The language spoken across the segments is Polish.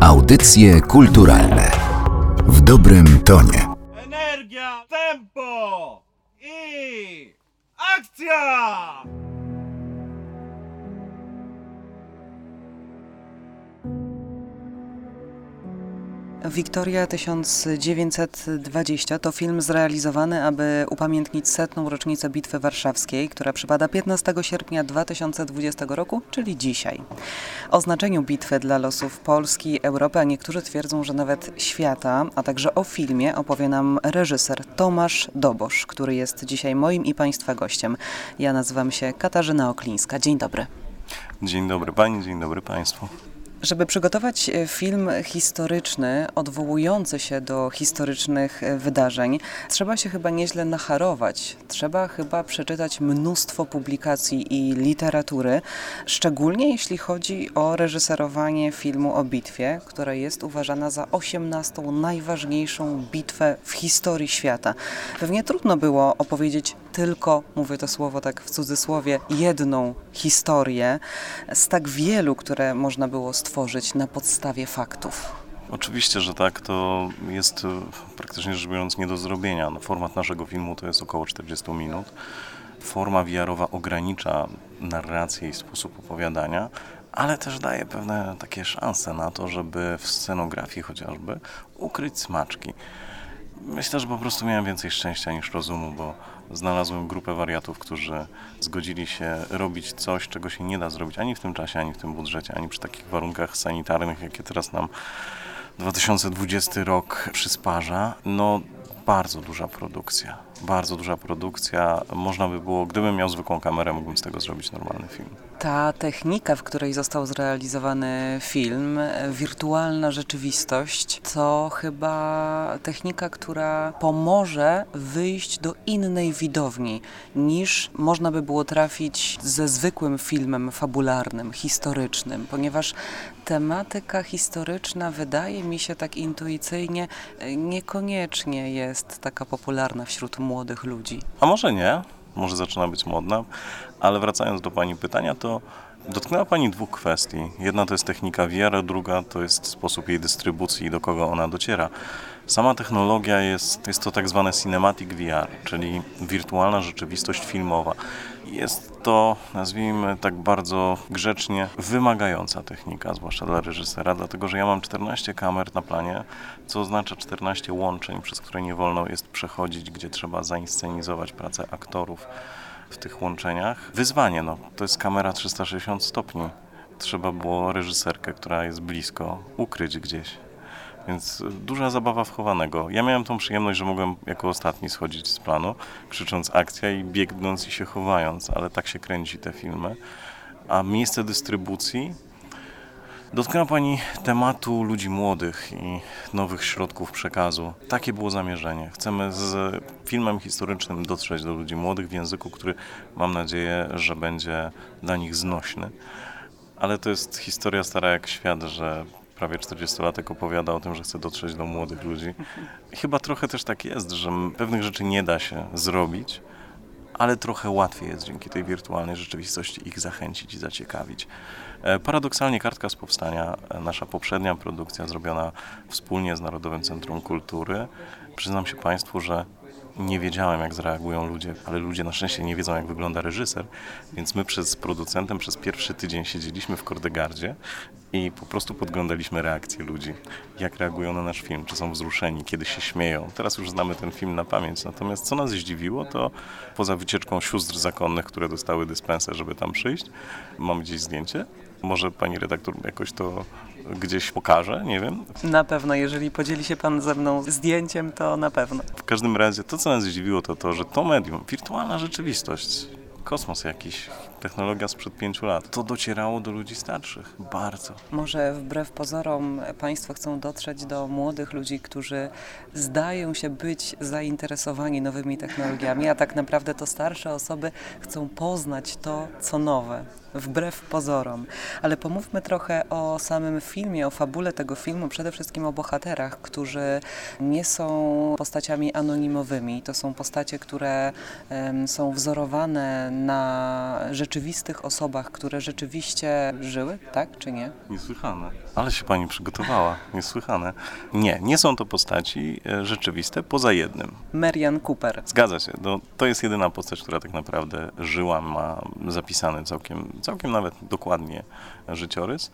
Audycje kulturalne w dobrym tonie. Energia, tempo i akcja! Wiktoria 1920 to film zrealizowany, aby upamiętnić setną rocznicę Bitwy Warszawskiej, która przypada 15 sierpnia 2020 roku, czyli dzisiaj. O znaczeniu bitwy dla losów Polski, Europy, a niektórzy twierdzą, że nawet świata, a także o filmie opowie nam reżyser Tomasz Dobosz, który jest dzisiaj moim i Państwa gościem. Ja nazywam się Katarzyna Oklińska. Dzień dobry. Dzień dobry Pani, dzień dobry Państwu. Żeby przygotować e, film historyczny, odwołujący się do historycznych e, wydarzeń, trzeba się chyba nieźle nacharować. Trzeba chyba przeczytać mnóstwo publikacji i literatury, szczególnie jeśli chodzi o reżyserowanie filmu o bitwie, która jest uważana za osiemnastą najważniejszą bitwę w historii świata. Pewnie trudno było opowiedzieć tylko, mówię to słowo tak w cudzysłowie, jedną historię z tak wielu, które można było stworzyć na podstawie faktów. Oczywiście, że tak, to jest e, praktycznie rzecz biorąc nie do zrobienia. No, format naszego filmu to jest około 40 minut. Forma VR-owa ogranicza narrację i sposób opowiadania, ale też daje pewne takie szanse na to, żeby w scenografii chociażby ukryć smaczki. Myślę, że po prostu miałem więcej szczęścia niż rozumu, bo znalazłem grupę wariatów, którzy zgodzili się robić coś, czego się nie da zrobić ani w tym czasie, ani w tym budżecie, ani przy takich warunkach sanitarnych, jakie teraz nam 2020 rok przysparza. No, bardzo duża produkcja. Bardzo duża produkcja. Można by było, gdybym miał zwykłą kamerę, mógłbym z tego zrobić normalny film. Ta technika, w której został zrealizowany film, wirtualna rzeczywistość, to chyba technika, która pomoże wyjść do innej widowni niż można by było trafić ze zwykłym filmem fabularnym, historycznym, ponieważ tematyka historyczna wydaje mi się tak intuicyjnie niekoniecznie jest taka popularna wśród młodych ludzi. A może nie? Może zaczyna być modna, ale wracając do Pani pytania, to dotknęła Pani dwóch kwestii. Jedna to jest technika a druga to jest sposób jej dystrybucji i do kogo ona dociera. Sama technologia jest, jest to tak zwane cinematic VR, czyli wirtualna rzeczywistość filmowa. Jest to, nazwijmy tak bardzo grzecznie, wymagająca technika, zwłaszcza dla reżysera, dlatego że ja mam 14 kamer na planie, co oznacza 14 łączeń, przez które nie wolno jest przechodzić, gdzie trzeba zainscenizować pracę aktorów w tych łączeniach. Wyzwanie, no, to jest kamera 360 stopni. Trzeba było reżyserkę, która jest blisko, ukryć gdzieś. Więc duża zabawa wchowanego. Ja miałem tą przyjemność, że mogłem jako ostatni schodzić z planu, krzycząc akcja i biegnąc i się chowając, ale tak się kręci te filmy. A miejsce dystrybucji Dotknęła Pani tematu ludzi młodych i nowych środków przekazu. Takie było zamierzenie. Chcemy z filmem historycznym dotrzeć do ludzi młodych w języku, który mam nadzieję, że będzie dla nich znośny. Ale to jest historia stara jak świat, że prawie 40-latek opowiada o tym, że chce dotrzeć do młodych ludzi. Chyba trochę też tak jest, że pewnych rzeczy nie da się zrobić, ale trochę łatwiej jest dzięki tej wirtualnej rzeczywistości ich zachęcić i zaciekawić. E, paradoksalnie Kartka z Powstania, e, nasza poprzednia produkcja zrobiona wspólnie z Narodowym Centrum Kultury, przyznam się Państwu, że nie wiedziałem, jak zareagują ludzie, ale ludzie na szczęście nie wiedzą, jak wygląda reżyser, więc my przez producentem przez pierwszy tydzień siedzieliśmy w Kordegardzie i po prostu podglądaliśmy reakcje ludzi, jak reagują na nasz film, czy są wzruszeni, kiedy się śmieją. Teraz już znamy ten film na pamięć, natomiast co nas zdziwiło, to poza wycieczką sióstr zakonnych, które dostały dyspensę, żeby tam przyjść, mamy gdzieś zdjęcie, może pani redaktor jakoś to gdzieś pokaże, nie wiem. Na pewno, jeżeli podzieli się pan ze mną zdjęciem, to na pewno. W każdym razie to, co nas zdziwiło, to to, że to medium, wirtualna rzeczywistość, kosmos jakiś, technologia sprzed pięciu lat, to docierało do ludzi starszych bardzo. Może wbrew pozorom Państwo chcą dotrzeć do młodych ludzi, którzy zdają się być zainteresowani nowymi technologiami, a tak naprawdę to starsze osoby chcą poznać to, co nowe. Wbrew pozorom. Ale pomówmy trochę o samym filmie, o fabule tego filmu, przede wszystkim o bohaterach, którzy nie są postaciami anonimowymi. To są postacie, które są wzorowane na rzeczywistych osobach, które rzeczywiście żyły, tak czy nie? Niesłychane. Ale się pani przygotowała. Niesłychane. Nie, nie są to postaci e, rzeczywiste, poza jednym. Marian Cooper. Zgadza się. No, to jest jedyna postać, która tak naprawdę żyła, ma zapisany całkiem, całkiem nawet dokładnie życiorys.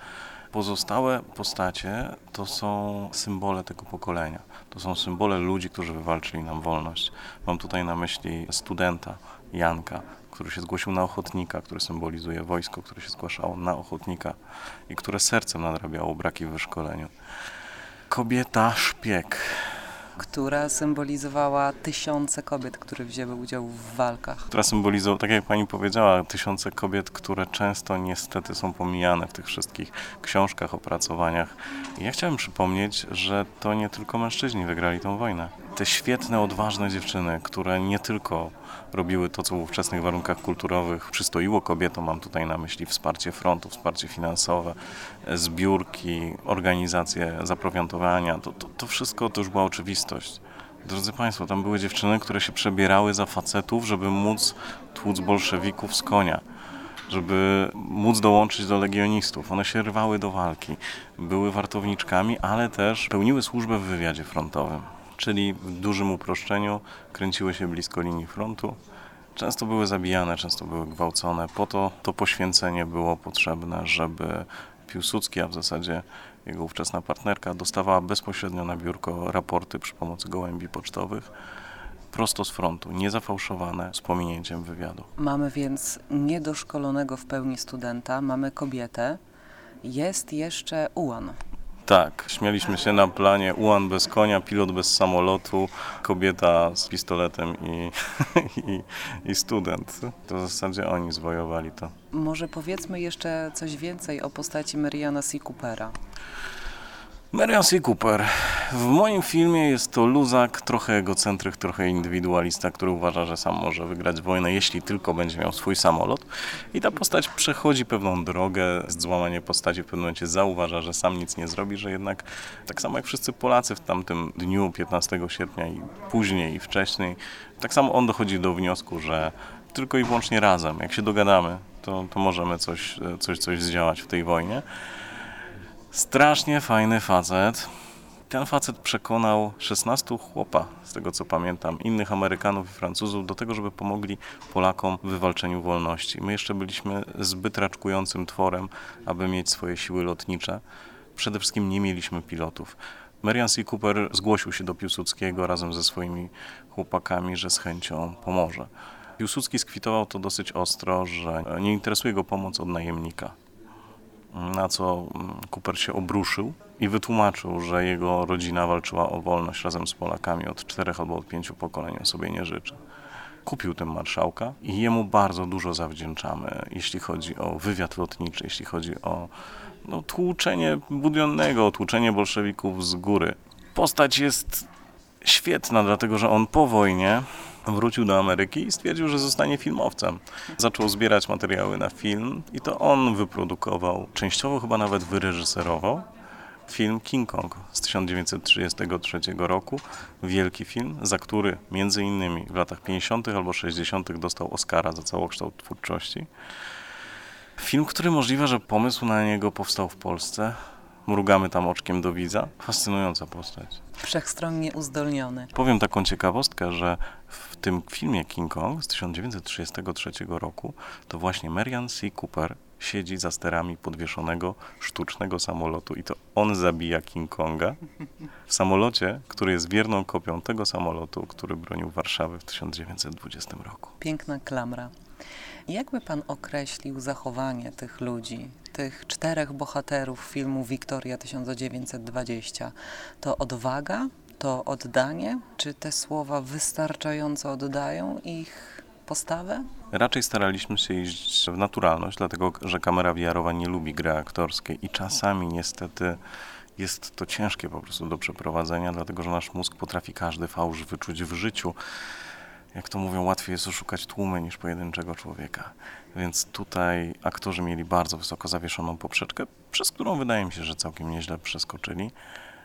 Pozostałe postacie to są symbole tego pokolenia. To są symbole ludzi, którzy wywalczyli nam wolność. Mam tutaj na myśli studenta Janka, który się zgłosił na ochotnika, który symbolizuje wojsko, które się zgłaszało na ochotnika i które sercem nadrabiało braki w wyszkoleniu. Kobieta szpieg. Która symbolizowała tysiące kobiet, które wzięły udział w walkach. która symbolizuje, tak jak pani powiedziała, tysiące kobiet, które często niestety są pomijane w tych wszystkich książkach, opracowaniach. I ja chciałem przypomnieć, że to nie tylko mężczyźni wygrali tą wojnę. Te świetne, odważne dziewczyny, które nie tylko robiły to, co w ówczesnych warunkach kulturowych przystoiło kobietom, mam tutaj na myśli wsparcie frontu, wsparcie finansowe, zbiórki, organizacje zaprowiantowania, to, to, to wszystko to już była oczywistość. Drodzy Państwo, tam były dziewczyny, które się przebierały za facetów, żeby móc tłuc bolszewików z konia, żeby móc dołączyć do legionistów. One się rwały do walki, były wartowniczkami, ale też pełniły służbę w wywiadzie frontowym. Czyli w dużym uproszczeniu kręciły się blisko linii frontu. Często były zabijane, często były gwałcone. Po to to poświęcenie było potrzebne, żeby Piłsudski, a w zasadzie jego ówczesna partnerka, dostawała bezpośrednio na biurko raporty przy pomocy gołębi pocztowych, prosto z frontu, niezafałszowane, z pominięciem wywiadu. Mamy więc niedoszkolonego w pełni studenta, mamy kobietę, jest jeszcze ułan. Tak, śmialiśmy się na planie ułan bez konia, pilot bez samolotu, kobieta z pistoletem i, i, i student. To w zasadzie oni zwojowali to. Może powiedzmy jeszcze coś więcej o postaci Mariana C. Coopera. Marion C. Cooper. W moim filmie jest to luzak, trochę egocentryk, trochę indywidualista, który uważa, że sam może wygrać wojnę, jeśli tylko będzie miał swój samolot. I ta postać przechodzi pewną drogę, złamanie postaci w pewnym momencie zauważa, że sam nic nie zrobi, że jednak tak samo jak wszyscy Polacy w tamtym dniu 15 sierpnia i później i wcześniej, tak samo on dochodzi do wniosku, że tylko i wyłącznie razem, jak się dogadamy, to, to możemy coś, coś, coś zdziałać w tej wojnie. Strasznie fajny facet. Ten facet przekonał 16 chłopa, z tego co pamiętam, innych Amerykanów i Francuzów do tego, żeby pomogli Polakom w wywalczeniu wolności. My jeszcze byliśmy zbyt raczkującym tworem, aby mieć swoje siły lotnicze. Przede wszystkim nie mieliśmy pilotów. Marian C. Cooper zgłosił się do Piłsudskiego razem ze swoimi chłopakami, że z chęcią pomoże. Piłsudski skwitował to dosyć ostro, że nie interesuje go pomoc od najemnika na co Cooper się obruszył i wytłumaczył, że jego rodzina walczyła o wolność razem z Polakami od czterech albo od pięciu pokoleń, on sobie nie życzy. Kupił ten marszałka i jemu bardzo dużo zawdzięczamy, jeśli chodzi o wywiad lotniczy, jeśli chodzi o no, tłuczenie budionnego, tłuczenie bolszewików z góry. Postać jest świetna, dlatego że on po wojnie wrócił do Ameryki i stwierdził, że zostanie filmowcem. Zaczął zbierać materiały na film i to on wyprodukował, częściowo chyba nawet wyreżyserował film King Kong z 1933 roku. Wielki film, za który między innymi w latach 50. albo 60. dostał Oscara za całokształt twórczości. Film, który możliwe, że pomysł na niego powstał w Polsce. Mrugamy tam oczkiem do widza. Fascynująca postać. Wszechstronnie uzdolniony. Powiem taką ciekawostkę, że w tym filmie King Kong z 1933 roku to właśnie Marian C. Cooper siedzi za sterami podwieszonego sztucznego samolotu i to on zabija King Konga w samolocie, który jest wierną kopią tego samolotu, który bronił Warszawy w 1920 roku. Piękna klamra. Jakby pan określił zachowanie tych ludzi, tych czterech bohaterów filmu Wiktoria 1920? To odwaga, to oddanie? Czy te słowa wystarczająco oddają ich postawę? Raczej staraliśmy się iść w naturalność, dlatego że kamera wiarowa nie lubi gry aktorskiej i czasami niestety jest to ciężkie po prostu do przeprowadzenia, dlatego że nasz mózg potrafi każdy fałsz wyczuć w życiu. Jak to mówią, łatwiej jest oszukać tłumy niż pojedynczego człowieka. Więc tutaj aktorzy mieli bardzo wysoko zawieszoną poprzeczkę, przez którą wydaje mi się, że całkiem nieźle przeskoczyli.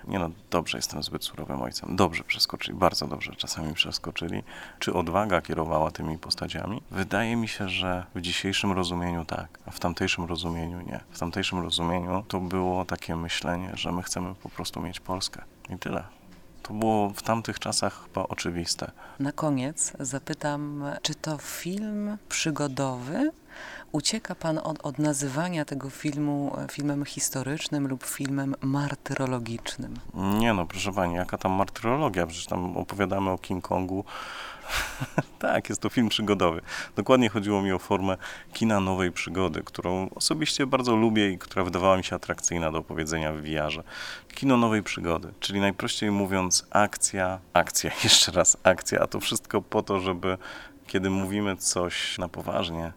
Nie no, dobrze jestem zbyt surowym ojcem. Dobrze przeskoczyli, bardzo dobrze czasami przeskoczyli. Czy odwaga kierowała tymi postaciami? Wydaje mi się, że w dzisiejszym rozumieniu tak, a w tamtejszym rozumieniu nie. W tamtejszym rozumieniu to było takie myślenie, że my chcemy po prostu mieć Polskę. I tyle. To było w tamtych czasach chyba oczywiste. Na koniec zapytam, czy to film przygodowy? Ucieka pan od, od nazywania tego filmu e, filmem historycznym lub filmem martyrologicznym? Nie no, proszę pani, jaka tam martyrologia? Przecież tam opowiadamy o King Kongu. tak, jest to film przygodowy. Dokładnie chodziło mi o formę kina nowej przygody, którą osobiście bardzo lubię i która wydawała mi się atrakcyjna do opowiedzenia w VR-ze. Kino nowej przygody, czyli najprościej mówiąc akcja, akcja, jeszcze raz akcja, a to wszystko po to, żeby kiedy mówimy coś na poważnie,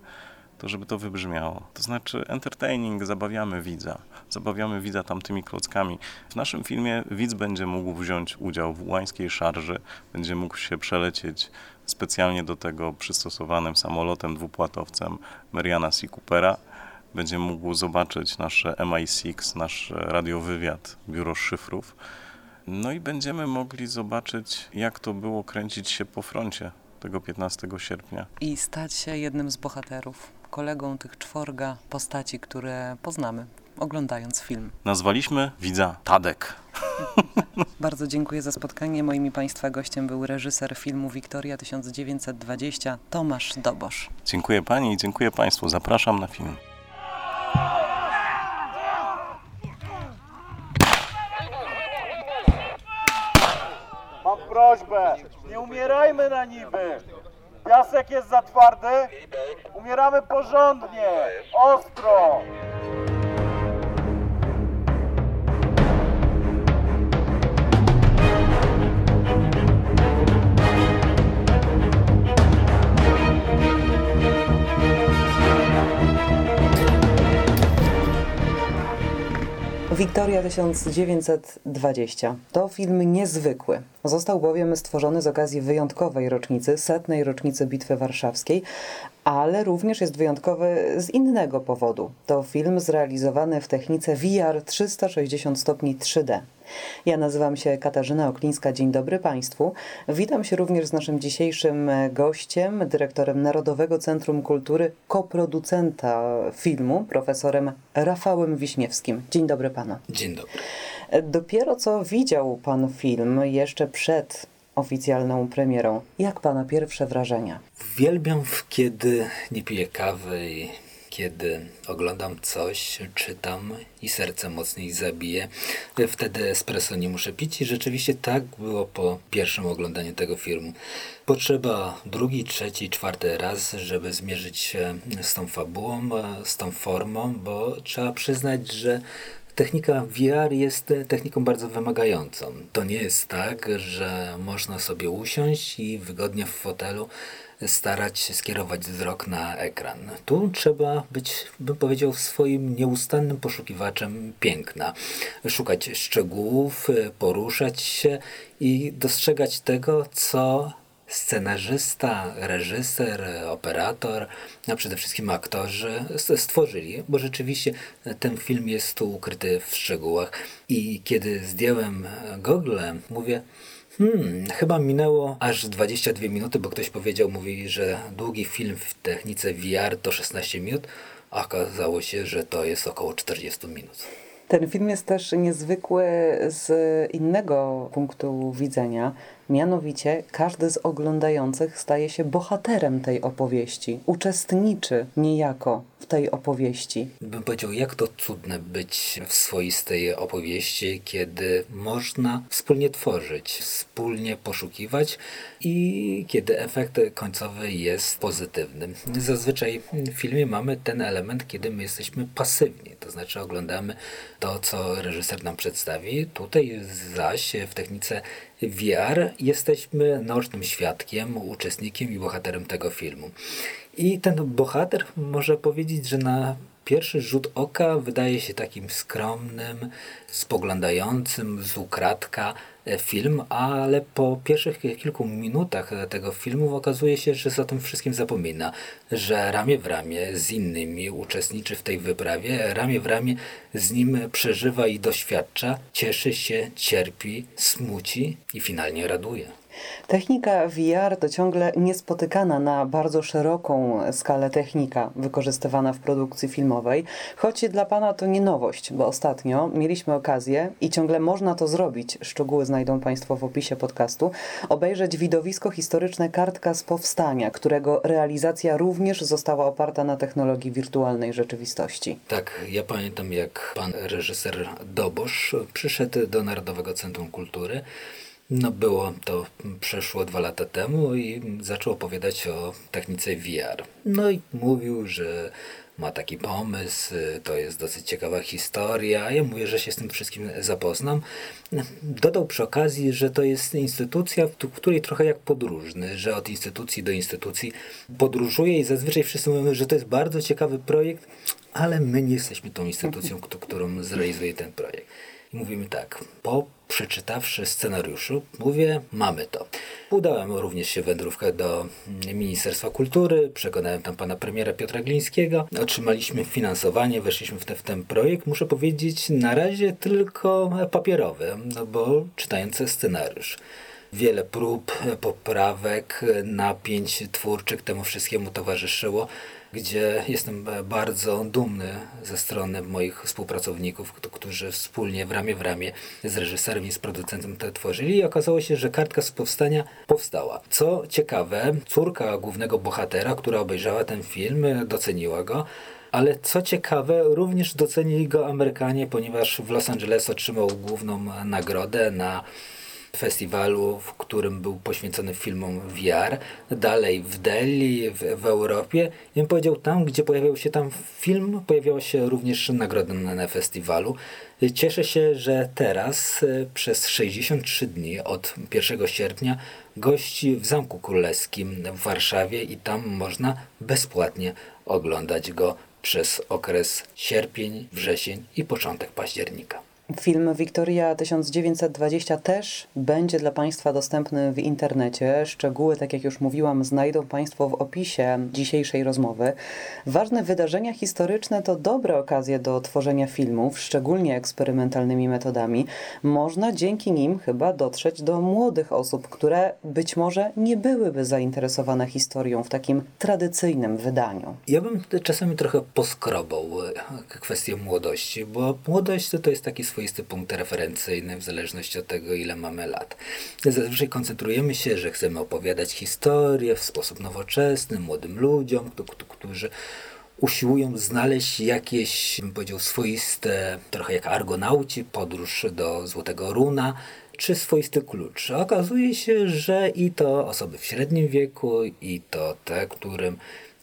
to żeby to wybrzmiało. To znaczy entertaining, zabawiamy widza. Zabawiamy widza tamtymi klockami. W naszym filmie widz będzie mógł wziąć udział w łańskiej szarży, będzie mógł się przelecieć specjalnie do tego przystosowanym samolotem dwupłatowcem Mariana C. Coopera. Będzie mógł zobaczyć nasze MI6, nasz radiowywiad, biuro szyfrów. No i będziemy mogli zobaczyć, jak to było kręcić się po froncie tego 15 sierpnia. I stać się jednym z bohaterów, kolegą tych czworga postaci, które poznamy, oglądając film. Nazwaliśmy widza Tadek. Bardzo dziękuję za spotkanie. Moim Państwa gościem był reżyser filmu Wiktoria 1920, Tomasz Dobosz. Dziękuję Pani i dziękuję Państwu. Zapraszam na film. Mam prośbę, nie umierajmy na niby. Piasek jest za twardy, umieramy porządnie, ostro. Wiktoria 1920 to film niezwykły. Został bowiem stworzony z okazji wyjątkowej rocznicy, setnej rocznicy Bitwy Warszawskiej, ale również jest wyjątkowy z innego powodu. To film zrealizowany w technice VR 360 stopni 3D. Ja nazywam się Katarzyna Oklińska. Dzień dobry Państwu. Witam się również z naszym dzisiejszym gościem, dyrektorem Narodowego Centrum Kultury, koproducenta filmu, profesorem Rafałem Wiśniewskim. Dzień dobry Panu. Dzień dobry. Dopiero co widział Pan film jeszcze przed oficjalną premierą. Jak Pana pierwsze wrażenia? Uwielbiam, kiedy nie piję kawy i kiedy oglądam coś, czytam i serce mocniej zabije. Wtedy espresso nie muszę pić i rzeczywiście tak było po pierwszym oglądaniu tego filmu. Potrzeba drugi, trzeci, czwarty raz, żeby zmierzyć się z tą fabułą, z tą formą, bo trzeba przyznać, że Technika VR jest techniką bardzo wymagającą. To nie jest tak, że można sobie usiąść i wygodnie w fotelu starać się skierować wzrok na ekran. Tu trzeba być, bym powiedział, swoim nieustannym poszukiwaczem piękna. Szukać szczegółów, poruszać się i dostrzegać tego, co scenarzysta, reżyser, operator, a przede wszystkim aktorzy stworzyli, bo rzeczywiście ten film jest tu ukryty w szczegółach. I kiedy zdjąłem gogle, mówię, Hmm, chyba minęło aż 22 minuty, bo ktoś powiedział, mówi, że długi film w technice VR to 16 minut, a okazało się, że to jest około 40 minut. Ten film jest też niezwykły z innego punktu widzenia. Mianowicie każdy z oglądających staje się bohaterem tej opowieści, uczestniczy niejako w tej opowieści. Bym powiedział, jak to cudne być w swoistej opowieści, kiedy można wspólnie tworzyć, wspólnie poszukiwać i kiedy efekt końcowy jest pozytywny. Zazwyczaj w filmie mamy ten element, kiedy my jesteśmy pasywni, to znaczy oglądamy to, co reżyser nam przedstawi. Tutaj zaś w technice VR jesteśmy naocznym świadkiem, uczestnikiem i bohaterem tego filmu. I ten bohater może powiedzieć, że na pierwszy rzut oka wydaje się takim skromnym, spoglądającym z ukratka e, film, ale po pierwszych kilku minutach tego filmu okazuje się, że za tym wszystkim zapomina, że ramię w ramię z innymi uczestniczy w tej wyprawie, ramię w ramię z nim przeżywa i doświadcza, cieszy się, cierpi, smuci i finalnie raduje. Technika VR to ciągle niespotykana na bardzo szeroką skalę technika wykorzystywana w produkcji filmowej, choć dla Pana to nie nowość, bo ostatnio mieliśmy okazję i ciągle można to zrobić, szczegóły znajdą Państwo w opisie podcastu, obejrzeć widowisko historyczne Kartka z Powstania, którego realizacja również została oparta na technologii wirtualnej rzeczywistości. Tak, ja pamiętam jak pan reżyser Dobosz przyszedł do Narodowego Centrum Kultury no było to przeszło dwa lata temu i zaczął opowiadać o technice VR. No i mówił, że ma taki pomysł, to jest dosyć ciekawa historia. Ja mówię, że się z tym wszystkim zapoznam. Dodał przy okazji, że to jest instytucja, w której trochę jak podróżny, że od instytucji do instytucji podróżuje i zazwyczaj wszyscy mówią, że to jest bardzo ciekawy projekt, ale my nie jesteśmy tą instytucją, którą zrealizuje ten projekt. Mówimy tak, po przeczytawszy scenariuszu, mówię, mamy to. Udałem również się wędrówkę do Ministerstwa Kultury, przekonałem tam pana premiera Piotra Glińskiego, otrzymaliśmy finansowanie, weszliśmy w, te, w ten projekt. Muszę powiedzieć, na razie tylko papierowy, no bo czytając scenariusz wiele prób, poprawek, napięć twórczych temu wszystkiemu towarzyszyło gdzie jestem bardzo dumny ze strony moich współpracowników, którzy wspólnie w ramię w ramię z reżyserem i z producentem to tworzyli i okazało się, że kartka z powstania powstała. Co ciekawe, córka głównego bohatera, która obejrzała ten film, doceniła go, ale co ciekawe, również docenili go Amerykanie, ponieważ w Los Angeles otrzymał główną nagrodę na festiwalu, w którym był poświęcony filmom VR. Dalej w Delhi, w, w Europie. I powiedział, tam gdzie pojawiał się tam film, pojawiała się również nagroda na, na festiwalu. Cieszę się, że teraz e, przez 63 dni od 1 sierpnia gości w Zamku Królewskim w Warszawie i tam można bezpłatnie oglądać go przez okres sierpień, wrzesień i początek października. Film Wiktoria 1920 też będzie dla Państwa dostępny w internecie. Szczegóły, tak jak już mówiłam, znajdą Państwo w opisie dzisiejszej rozmowy. Ważne wydarzenia historyczne to dobre okazje do tworzenia filmów, szczególnie eksperymentalnymi metodami. Można dzięki nim chyba dotrzeć do młodych osób, które być może nie byłyby zainteresowane historią w takim tradycyjnym wydaniu. Ja bym czasami trochę poskrobał e, kwestię młodości, bo młodość to, to jest taki swoisty punkt referencyjny w zależności od tego, ile mamy lat. Zazwyczaj koncentrujemy się, że chcemy opowiadać historię w sposób nowoczesny młodym ludziom, którzy usiłują znaleźć jakieś, bym powiedział, swoiste, trochę jak argonauci, podróż do Złotego Runa, czy swoisty klucz. Okazuje się, że i to osoby w średnim wieku, i to te, którym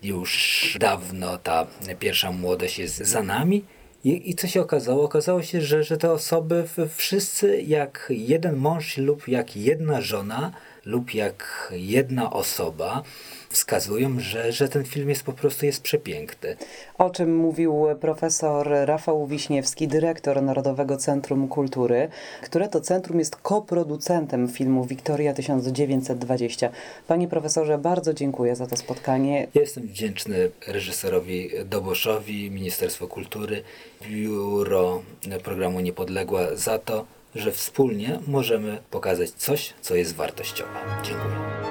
już dawno ta pierwsza młodość jest za nami, i, I co się okazało? Okazało się, że, że te osoby wszyscy jak jeden mąż lub jak jedna żona lub jak jedna osoba wskazują, że, że ten film jest po prostu jest przepiękny. O czym mówił profesor Rafał Wiśniewski, dyrektor Narodowego Centrum Kultury, które to centrum jest koproducentem filmu Wiktoria 1920. Panie profesorze, bardzo dziękuję za to spotkanie. jestem wdzięczny reżyserowi Doboszowi, Ministerstwo Kultury, Biuro Programu Niepodległa za to, że wspólnie możemy pokazać coś, co jest wartościowe. Dziękuję.